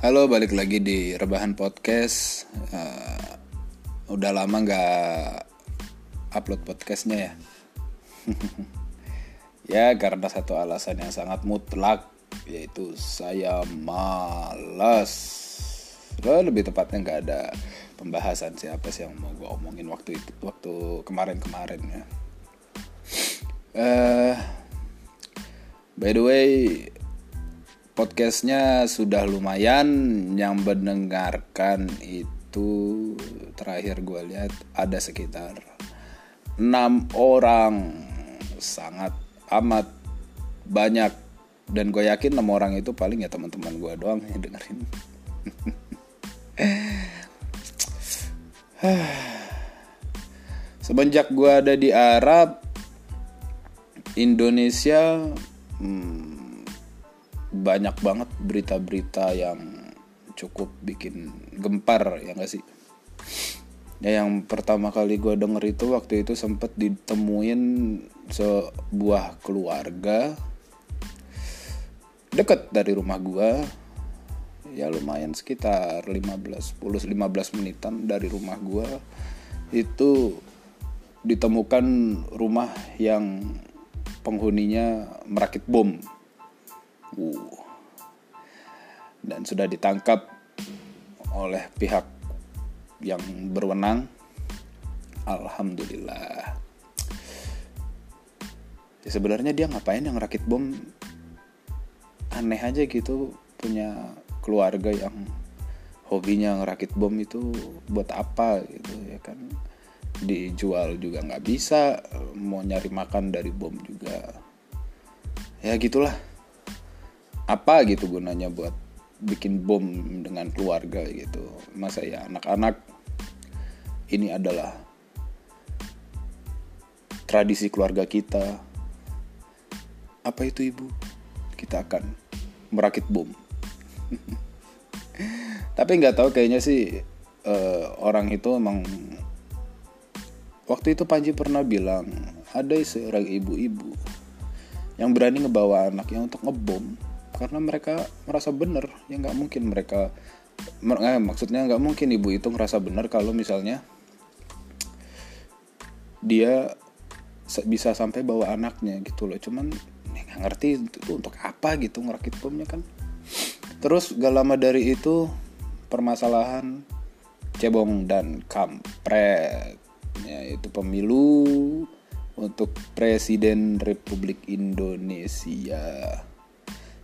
Halo, balik lagi di Rebahan Podcast. Uh, udah lama nggak upload podcastnya ya. ya karena satu alasan yang sangat mutlak yaitu saya malas. Lo lebih tepatnya nggak ada pembahasan siapa sih yang mau gue omongin waktu itu waktu kemarin-kemarin ya. Uh, by the way, podcastnya sudah lumayan yang mendengarkan itu terakhir gue lihat ada sekitar enam orang. Sangat amat banyak. Dan gue yakin enam orang itu paling ya teman-teman gue doang yang dengerin. Semenjak gue ada di Arab Indonesia hmm, banyak banget berita-berita yang cukup bikin gempar ya gak sih? Ya yang pertama kali gue denger itu waktu itu sempet ditemuin sebuah keluarga deket dari rumah gue ya lumayan sekitar 15 10 15 menitan dari rumah gue itu ditemukan rumah yang penghuninya merakit bom Uh. Dan sudah ditangkap oleh pihak yang berwenang. Alhamdulillah. Ya, sebenarnya dia ngapain yang rakit bom? Aneh aja gitu punya keluarga yang hobinya ngerakit bom itu buat apa gitu ya kan dijual juga nggak bisa mau nyari makan dari bom juga ya gitulah apa gitu gunanya buat bikin bom dengan keluarga gitu. Masa ya anak-anak ini adalah tradisi keluarga kita. Apa itu ibu? Kita akan merakit bom. Tapi nggak tahu kayaknya sih uh, orang itu emang waktu itu Panji pernah bilang ada seorang ibu-ibu yang berani ngebawa anaknya untuk ngebom karena mereka merasa benar. Ya nggak mungkin mereka eh, maksudnya nggak mungkin ibu itu ngerasa benar kalau misalnya dia bisa sampai bawa anaknya gitu loh. Cuman nggak ngerti itu untuk apa gitu ngerakit bomnya kan. Terus gak lama dari itu permasalahan cebong dan kampret ya itu pemilu untuk presiden Republik Indonesia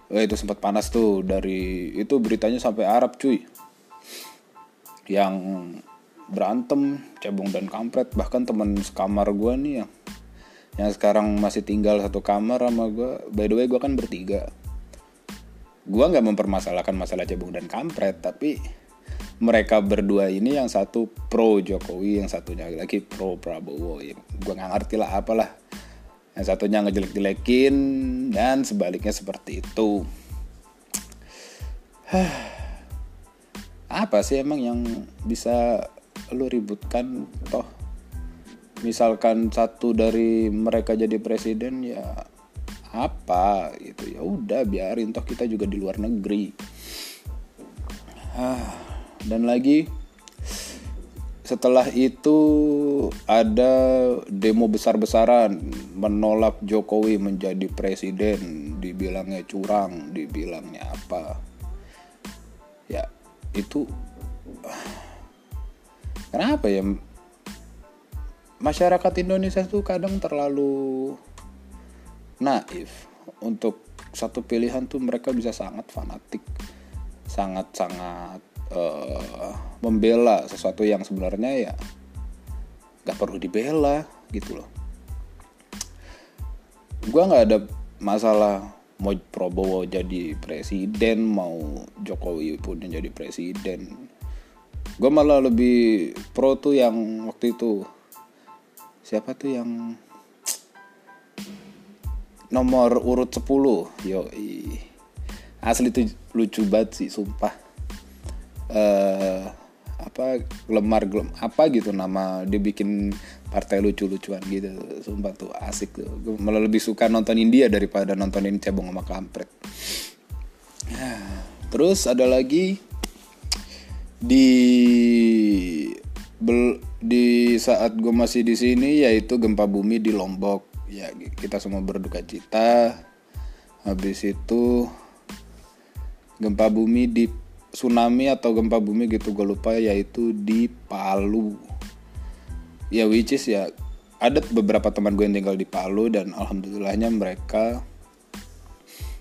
Wah, itu sempat panas tuh dari itu beritanya sampai Arab cuy. Yang berantem, cebong dan kampret bahkan teman sekamar gue nih yang yang sekarang masih tinggal satu kamar sama gue. By the way gue kan bertiga. Gue nggak mempermasalahkan masalah cebong dan kampret tapi mereka berdua ini yang satu pro Jokowi, yang satunya lagi pro Prabowo. Ya, gue nggak ngerti lah apalah yang satunya ngejelek-jelekin dan sebaliknya seperti itu. Apa sih emang yang bisa lu ributkan toh? Misalkan satu dari mereka jadi presiden ya apa gitu? Ya udah biarin toh kita juga di luar negeri. Dan lagi setelah itu ada demo besar-besaran menolak Jokowi menjadi presiden. Dibilangnya curang dibilangnya apa. Ya itu kenapa ya? Masyarakat Indonesia tuh kadang terlalu naif. Untuk satu pilihan tuh mereka bisa sangat fanatik sangat-sangat uh, membela sesuatu yang sebenarnya ya nggak perlu dibela gitu loh. Gue nggak ada masalah mau Prabowo jadi presiden mau Jokowi pun jadi presiden. Gue malah lebih pro tuh yang waktu itu. Siapa tuh yang nomor urut 10 yo asli tuh lucu banget sih sumpah uh, apa lemar gelem apa gitu nama dia bikin partai lucu-lucuan gitu. Sumpah tuh asik tuh. Gue malah lebih suka nonton India daripada nontonin cebong sama kampret. Terus ada lagi di bel, di saat gue masih di sini yaitu gempa bumi di Lombok. Ya kita semua berduka cita. Habis itu gempa bumi di tsunami atau gempa bumi gitu gue lupa yaitu di Palu. Ya which is ya ada beberapa teman gue yang tinggal di Palu dan alhamdulillahnya mereka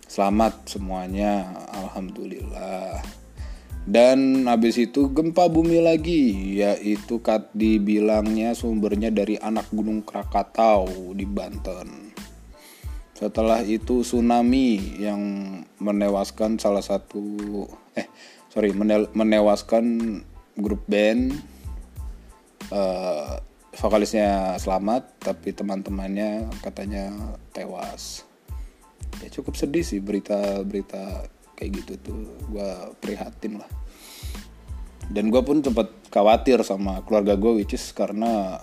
selamat semuanya alhamdulillah. Dan habis itu gempa bumi lagi yaitu kat dibilangnya sumbernya dari anak gunung Krakatau di Banten. Setelah itu tsunami yang menewaskan salah satu eh sorry menewaskan grup band uh, vokalisnya selamat tapi teman-temannya katanya tewas. Ya cukup sedih sih berita-berita kayak gitu tuh gue prihatin lah. Dan gue pun sempat khawatir sama keluarga gue which is karena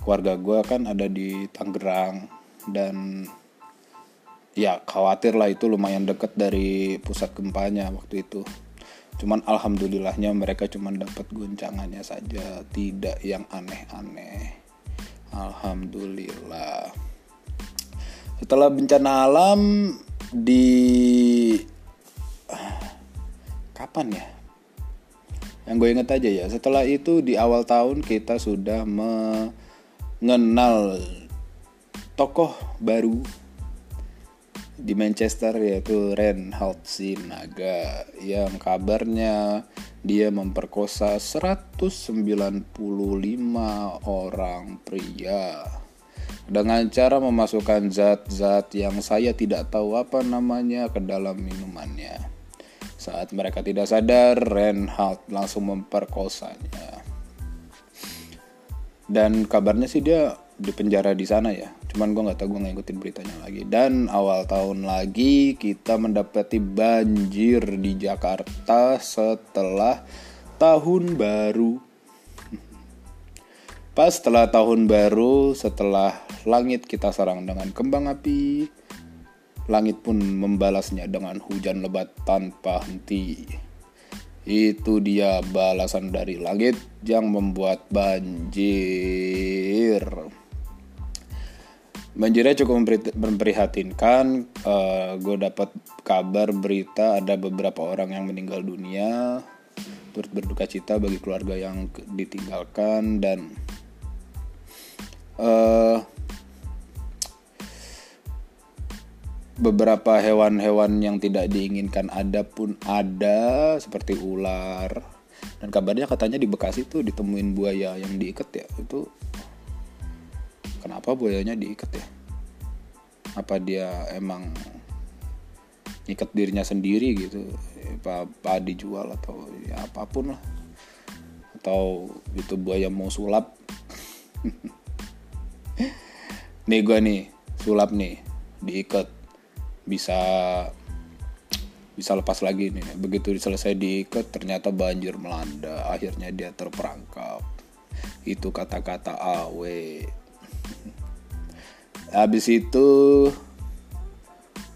keluarga gue kan ada di Tangerang dan ya khawatir lah itu lumayan deket dari pusat gempanya waktu itu. Cuman alhamdulillahnya mereka cuma dapat guncangannya saja tidak yang aneh-aneh. Alhamdulillah. Setelah bencana alam di kapan ya? Yang gue inget aja ya setelah itu di awal tahun kita sudah mengenal tokoh baru di Manchester yaitu Reinhard Sinaga yang kabarnya dia memperkosa 195 orang pria dengan cara memasukkan zat-zat yang saya tidak tahu apa namanya ke dalam minumannya. Saat mereka tidak sadar, Reinhardt langsung memperkosanya. Dan kabarnya sih dia di penjara di sana ya. Cuman gue nggak tahu gue ngikutin beritanya lagi. Dan awal tahun lagi kita mendapati banjir di Jakarta setelah tahun baru Pas setelah tahun baru, setelah langit kita sarang dengan kembang api, langit pun membalasnya dengan hujan lebat tanpa henti. Itu dia balasan dari langit yang membuat banjir. Banjirnya cukup memprihatinkan. Uh, eh, gue dapat kabar berita ada beberapa orang yang meninggal dunia. Turut berduka cita bagi keluarga yang ditinggalkan dan uh, beberapa hewan-hewan yang tidak diinginkan ada pun ada seperti ular dan kabarnya katanya di Bekasi tuh ditemuin buaya yang diikat ya itu kenapa buayanya diikat ya? Apa dia emang ikat dirinya sendiri gitu? Apa, apa dijual atau ya apa pun lah. Atau itu buaya mau sulap? Nih gue nih sulap nih diikat. Bisa bisa lepas lagi nih. Begitu selesai diikat ternyata banjir melanda. Akhirnya dia terperangkap. Itu kata-kata awe habis itu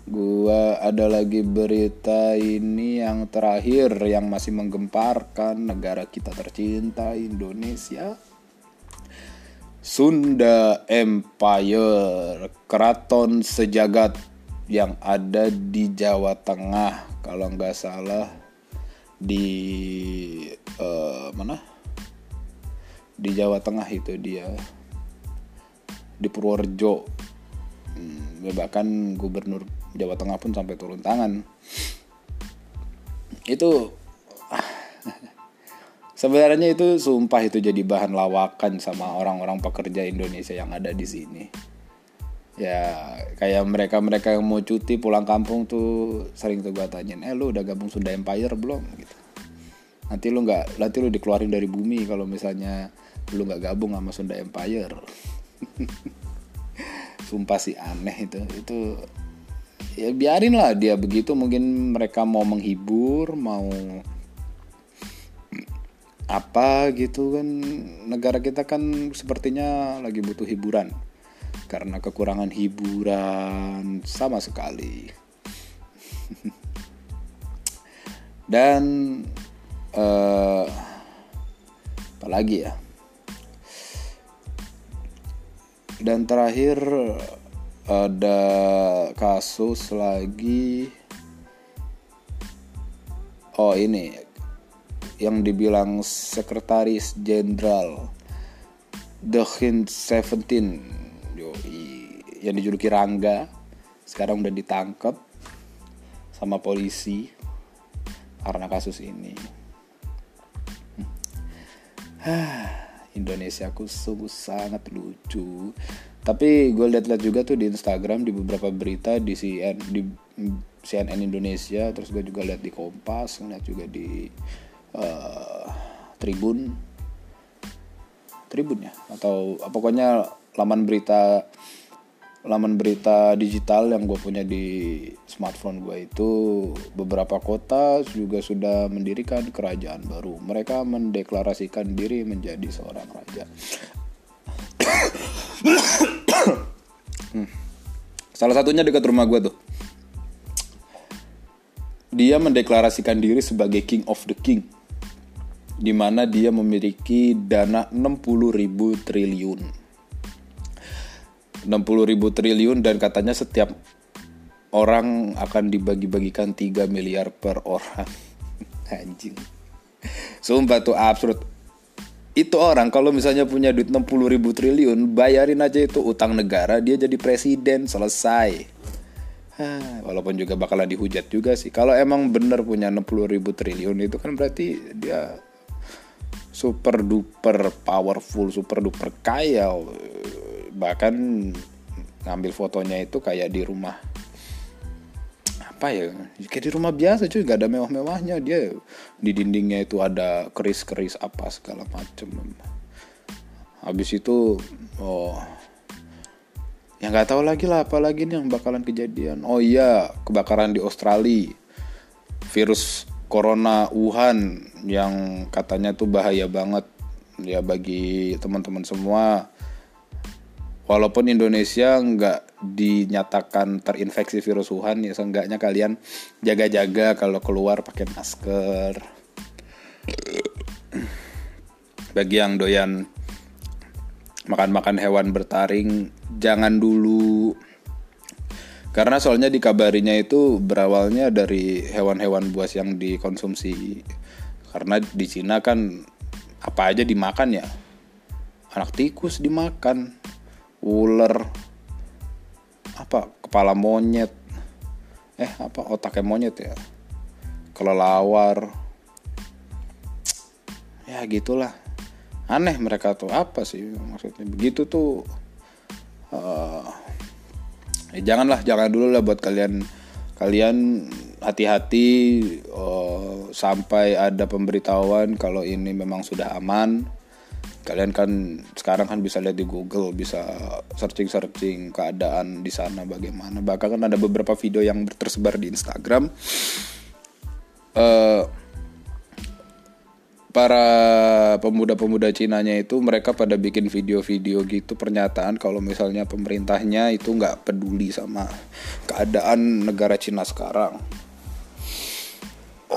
gua ada lagi berita ini yang terakhir yang masih menggemparkan negara kita tercinta Indonesia. Sunda Empire, keraton sejagat yang ada di Jawa Tengah kalau nggak salah di uh, mana? Di Jawa Tengah itu dia di Purworejo. Hmm, bahkan gubernur Jawa Tengah pun sampai turun tangan. Itu sebenarnya itu sumpah itu jadi bahan lawakan sama orang-orang pekerja Indonesia yang ada di sini. Ya kayak mereka mereka yang mau cuti pulang kampung tuh sering tuh gue tanyain eh lu udah gabung Sunda Empire belum? Gitu. Nanti lu nggak nanti lu dikeluarin dari bumi kalau misalnya lu nggak gabung sama Sunda Empire sumpah sih aneh itu. Itu ya biarin lah dia begitu. Mungkin mereka mau menghibur mau apa gitu kan. Negara kita kan sepertinya lagi butuh hiburan. Karena kekurangan hiburan sama sekali. Dan uh, apalagi ya dan terakhir ada kasus lagi. Oh ini. Yang dibilang sekretaris jenderal The Hint Seventeen. Yang dijuluki Rangga. Sekarang udah ditangkap sama polisi karena kasus ini. Indonesia aku sungguh sangat lucu. Tapi gue liat-liat juga tuh di Instagram di beberapa berita di CNN di CNN Indonesia, terus gue juga liat di Kompas, ngeliat juga di uh, Tribun, Tribun ya, atau pokoknya laman berita laman berita digital yang gue punya di smartphone gue itu beberapa kota juga sudah mendirikan kerajaan baru. Mereka mendeklarasikan diri menjadi seorang raja. hmm. Salah satunya dekat rumah gue tuh. Dia mendeklarasikan diri sebagai king of the king. Di mana dia memiliki dana 60 ribu triliun 60 ribu triliun dan katanya setiap orang akan dibagi-bagikan 3 miliar per orang. Anjing. Sumpah tuh absurd. Itu orang kalau misalnya punya duit 60 ribu triliun bayarin aja itu utang negara dia jadi presiden selesai. Walaupun juga bakalan dihujat juga sih. Kalau emang bener punya 60 ribu triliun itu kan berarti dia super duper powerful super duper kaya bahkan ngambil fotonya itu kayak di rumah apa ya kayak di rumah biasa cuy gak ada mewah-mewahnya. Dia di dindingnya itu ada keris-keris apa segala macem. Habis itu oh yang nggak tahu lagi lah apa lagi nih yang bakalan kejadian. Oh iya kebakaran di Australia. Virus corona Wuhan yang katanya tuh bahaya banget. Ya bagi teman-teman semua walaupun Indonesia nggak dinyatakan terinfeksi virus Wuhan ya seenggaknya kalian jaga-jaga kalau keluar pakai masker. Bagi yang doyan makan-makan hewan bertaring jangan dulu. Karena soalnya dikabarinya itu berawalnya dari hewan-hewan buas yang dikonsumsi. Karena di Cina kan apa aja dimakan ya? Anak tikus dimakan ular apa kepala monyet eh apa otaknya monyet ya kelelawar. Ya gitulah. Aneh mereka tuh apa sih maksudnya? Begitu tuh uh, ya janganlah jangan dulu lah buat kalian kalian hati-hati uh, sampai ada pemberitahuan kalau ini memang sudah aman kalian kan sekarang kan bisa lihat di Google bisa searching searching keadaan di sana bagaimana. Bahkan kan ada beberapa video yang tersebar di Instagram. Uh, para pemuda-pemuda Cinanya itu mereka pada bikin video-video gitu pernyataan kalau misalnya pemerintahnya itu nggak peduli sama keadaan negara Cina sekarang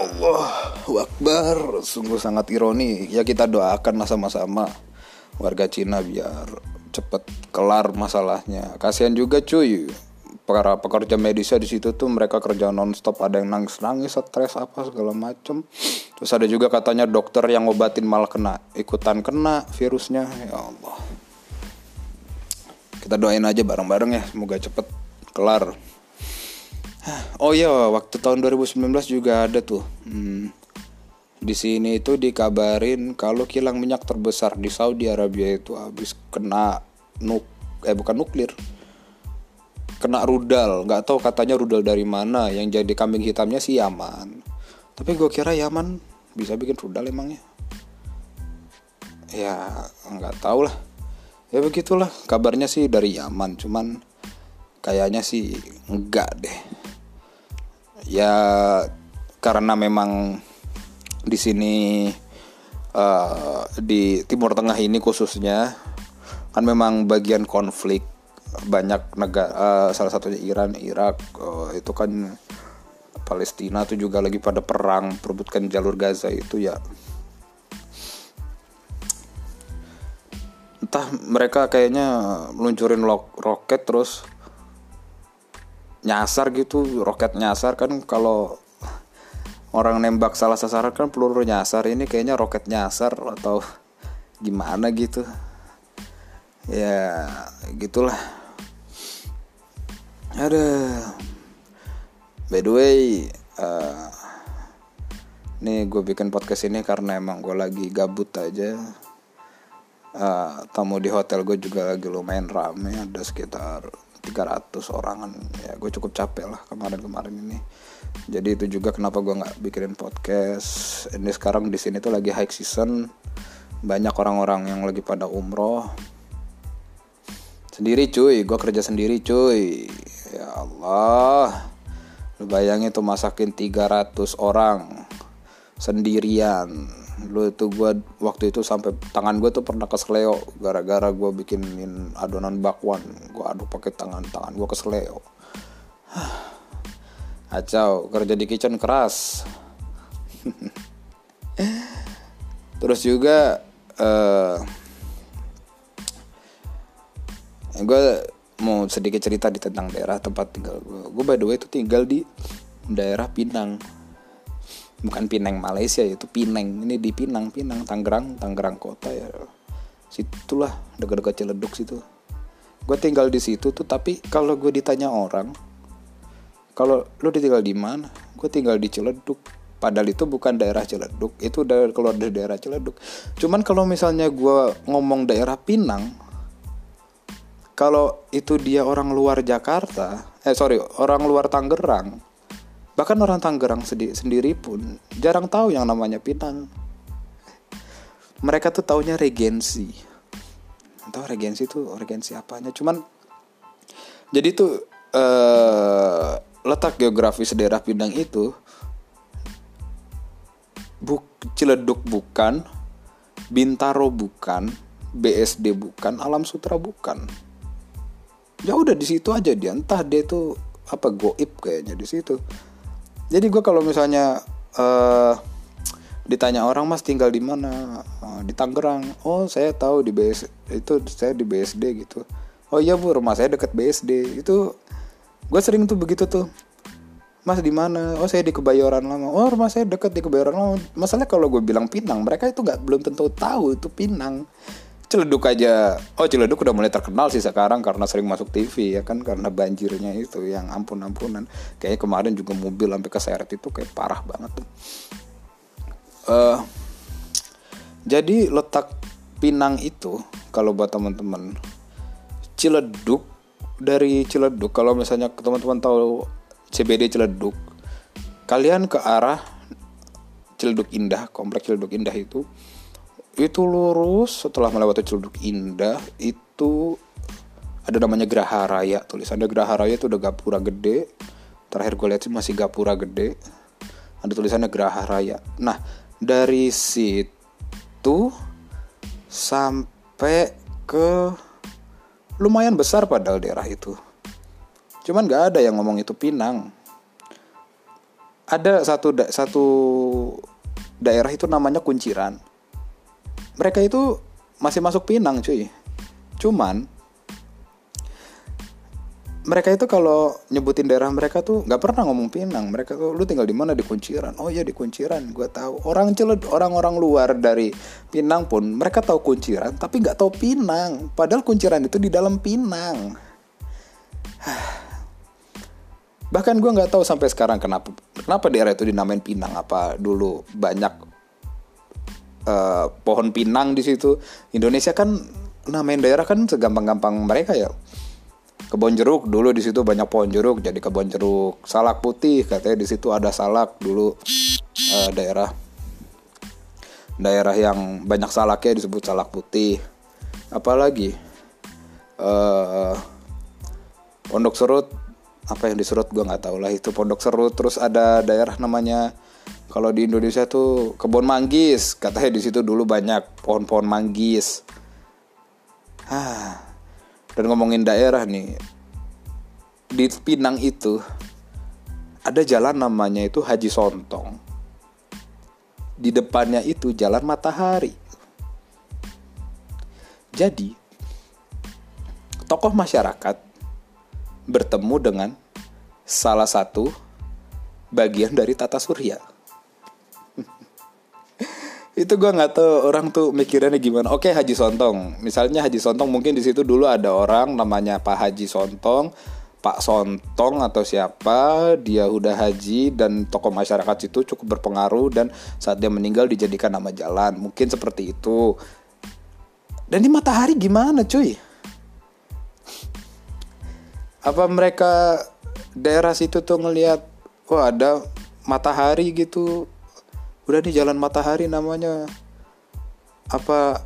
Allah Akbar. Sungguh sangat ironi. Ya kita doakan sama-sama Warga Cina biar cepet kelar masalahnya. Kasihan juga cuy. Para pekerja medisnya di situ tuh mereka kerja nonstop. Ada yang nangis nangis stres apa segala macem. Terus ada juga katanya dokter yang ngobatin malah kena ikutan kena virusnya. Ya Allah. Kita doain aja bareng-bareng ya semoga cepet kelar Oh iya, waktu tahun 2019 juga ada tuh. Hmm, di sini itu dikabarin kalau kilang minyak terbesar di Saudi Arabia itu habis kena nuk eh bukan nuklir. Kena rudal, nggak tahu katanya rudal dari mana. Yang jadi kambing hitamnya sih Yaman. Tapi gue kira Yaman bisa bikin rudal emangnya. Ya nggak tahu lah. Ya begitulah kabarnya sih dari Yaman, cuman kayaknya sih enggak deh ya karena memang di sini uh, di Timur Tengah ini khususnya kan memang bagian konflik banyak negara uh, salah satunya Iran Irak uh, itu kan Palestina tuh juga lagi pada perang perebutkan jalur Gaza itu ya. Entah mereka kayaknya meluncurin roket terus nyasar gitu roket nyasar kan kalau orang nembak salah sasaran kan peluru nyasar ini kayaknya roket nyasar atau gimana gitu. Ya gitulah. Ada by the way uh, nih gue bikin podcast ini karena emang gue lagi gabut aja. Uh, tamu di hotel gue juga lagi lumayan rame ada sekitar 300 orangan. Ya gue cukup capek lah kemarin-kemarin ini. Jadi itu juga kenapa gue nggak bikinin podcast. Ini sekarang di sini tuh lagi high season. Banyak orang-orang yang lagi pada umroh. Sendiri cuy. Gue kerja sendiri cuy. Ya Allah. Lu bayangin tuh masakin 300 orang sendirian lu itu gue waktu itu sampai tangan gue tuh pernah kesleo gara-gara gue bikinin adonan bakwan. Gue aduk pakai tangan tangan gue kesleo acau kerja di kitchen keras. Terus juga uh, eh, gue mau sedikit cerita di tentang daerah tempat tinggal gue gue by the way itu tinggal di daerah Pinang bukan Pinang Malaysia itu Pinang ini di Pinang Pinang Tangerang Tangerang kota ya. Situlah dekat-dekat Ciledug situ. Gue tinggal di situ tuh tapi kalau gue ditanya orang kalau lu tinggal di mana? Gue tinggal di Ciledug. Padahal itu bukan daerah Ciledug itu udah keluar dari daerah Ciledug. Cuman kalau misalnya gue ngomong daerah Pinang kalau itu dia orang luar Jakarta eh sorry orang luar Tangerang Bahkan orang Tangerang sendiri pun jarang tahu yang namanya Pinang. Mereka tuh taunya regensi. Tahu regensi itu regensi apanya? Cuman jadi tuh uh, letak geografis daerah Pinang itu buk Ciledug bukan, Bintaro bukan, BSD bukan, Alam Sutra bukan. Ya udah di situ aja dia entah dia tuh apa goib kayaknya di situ jadi gue kalau misalnya uh, ditanya orang mas tinggal di mana? Uh, di Tangerang. Oh saya tahu di BS itu saya di BSD gitu. Oh iya bu rumah saya deket BSD itu gue sering tuh begitu tuh. Mas di mana? Oh saya di Kebayoran lama. Oh rumah saya deket di Kebayoran lama. Masalahnya kalau gue bilang Pinang mereka itu nggak belum tentu tahu itu Pinang Ciledug aja. Oh Ciledug udah mulai terkenal sih sekarang karena sering masuk TV ya kan? Karena banjirnya itu yang ampun-ampunan. Kayaknya kemarin juga mobil sampai keseret itu kayak parah banget tuh. Uh, jadi letak Pinang itu kalau buat teman-teman Ciledug dari Ciledug kalau misalnya teman-teman tahu CBD Ciledug kalian ke arah Ciledug Indah kompleks Ciledug Indah itu itu lurus setelah melewati Ciledug Indah itu ada namanya Geraha Raya tulisannya Geraha Raya itu udah gapura gede. Terakhir gue lihat sih masih gapura gede. Ada tulisannya Geraha Raya. Nah dari situ sampai ke lumayan besar padahal daerah itu. Cuman nggak ada yang ngomong itu Pinang. Ada satu da satu daerah itu namanya Kunciran mereka itu masih masuk Pinang cuy. Cuman mereka itu kalau nyebutin daerah mereka tuh nggak pernah ngomong Pinang. Mereka tuh lu tinggal di mana? Di Kunciran. Oh iya di Kunciran. Gue tahu. Orang celed orang-orang luar dari Pinang pun mereka tahu Kunciran tapi nggak tahu Pinang. Padahal Kunciran itu di dalam Pinang. Bahkan gue nggak tahu sampai sekarang kenapa kenapa daerah itu dinamain Pinang apa dulu. Banyak uh, pohon pinang di situ. Indonesia kan namain daerah kan segampang-gampang mereka ya. Kebon jeruk dulu di situ banyak pohon jeruk jadi kebon jeruk. Salak putih katanya di situ ada salak dulu uh, daerah daerah yang banyak salaknya disebut salak putih. Apalagi uh, pondok serut apa yang diserut gue nggak tahu lah itu pondok serut terus ada daerah namanya kalau di Indonesia tuh kebun manggis, katanya di situ dulu banyak pohon-pohon manggis. Ah, dan ngomongin daerah nih, di Pinang itu ada jalan namanya itu Haji Sontong. Di depannya itu jalan matahari. Jadi tokoh masyarakat bertemu dengan salah satu bagian dari tata surya itu gue nggak tahu orang tuh mikirnya gimana. Oke Haji Sontong, misalnya Haji Sontong mungkin di situ dulu ada orang namanya Pak Haji Sontong, Pak Sontong atau siapa, dia udah haji dan tokoh masyarakat itu cukup berpengaruh dan saat dia meninggal dijadikan nama jalan. Mungkin seperti itu. Dan di matahari gimana cuy? Apa mereka daerah situ tuh ngelihat, wah ada matahari gitu udah nih jalan matahari namanya. Apa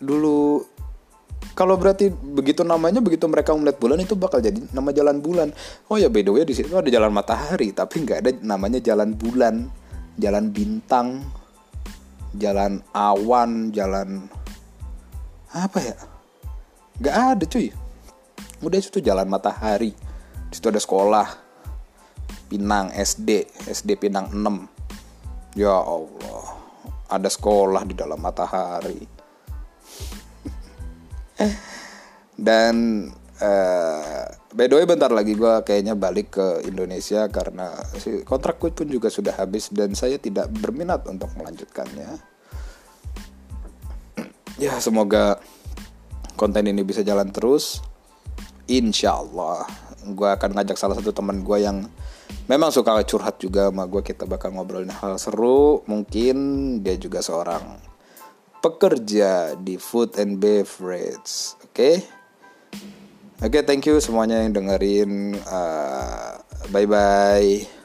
dulu kalau berarti begitu namanya begitu mereka melihat bulan itu bakal jadi nama jalan bulan. Oh ya by the way di situ ada jalan matahari tapi nggak ada namanya jalan bulan. Jalan bintang jalan awan jalan apa ya? Nggak ada cuy. Udah itu jalan matahari. Di situ ada sekolah Pinang SD SD Pinang 6 Ya Allah, ada sekolah di dalam matahari. Dan uh, by the way bentar lagi gue kayaknya balik ke Indonesia karena si kontrakku pun juga sudah habis dan saya tidak berminat untuk melanjutkannya. ya semoga konten ini bisa jalan terus. Insya Allah, gue akan ngajak salah satu teman gue yang memang suka curhat juga sama gue kita bakal ngobrolin hal seru mungkin dia juga seorang pekerja di food and beverage. Oke? Okay? oke okay, thank you semuanya yang dengerin. Uh, bye bye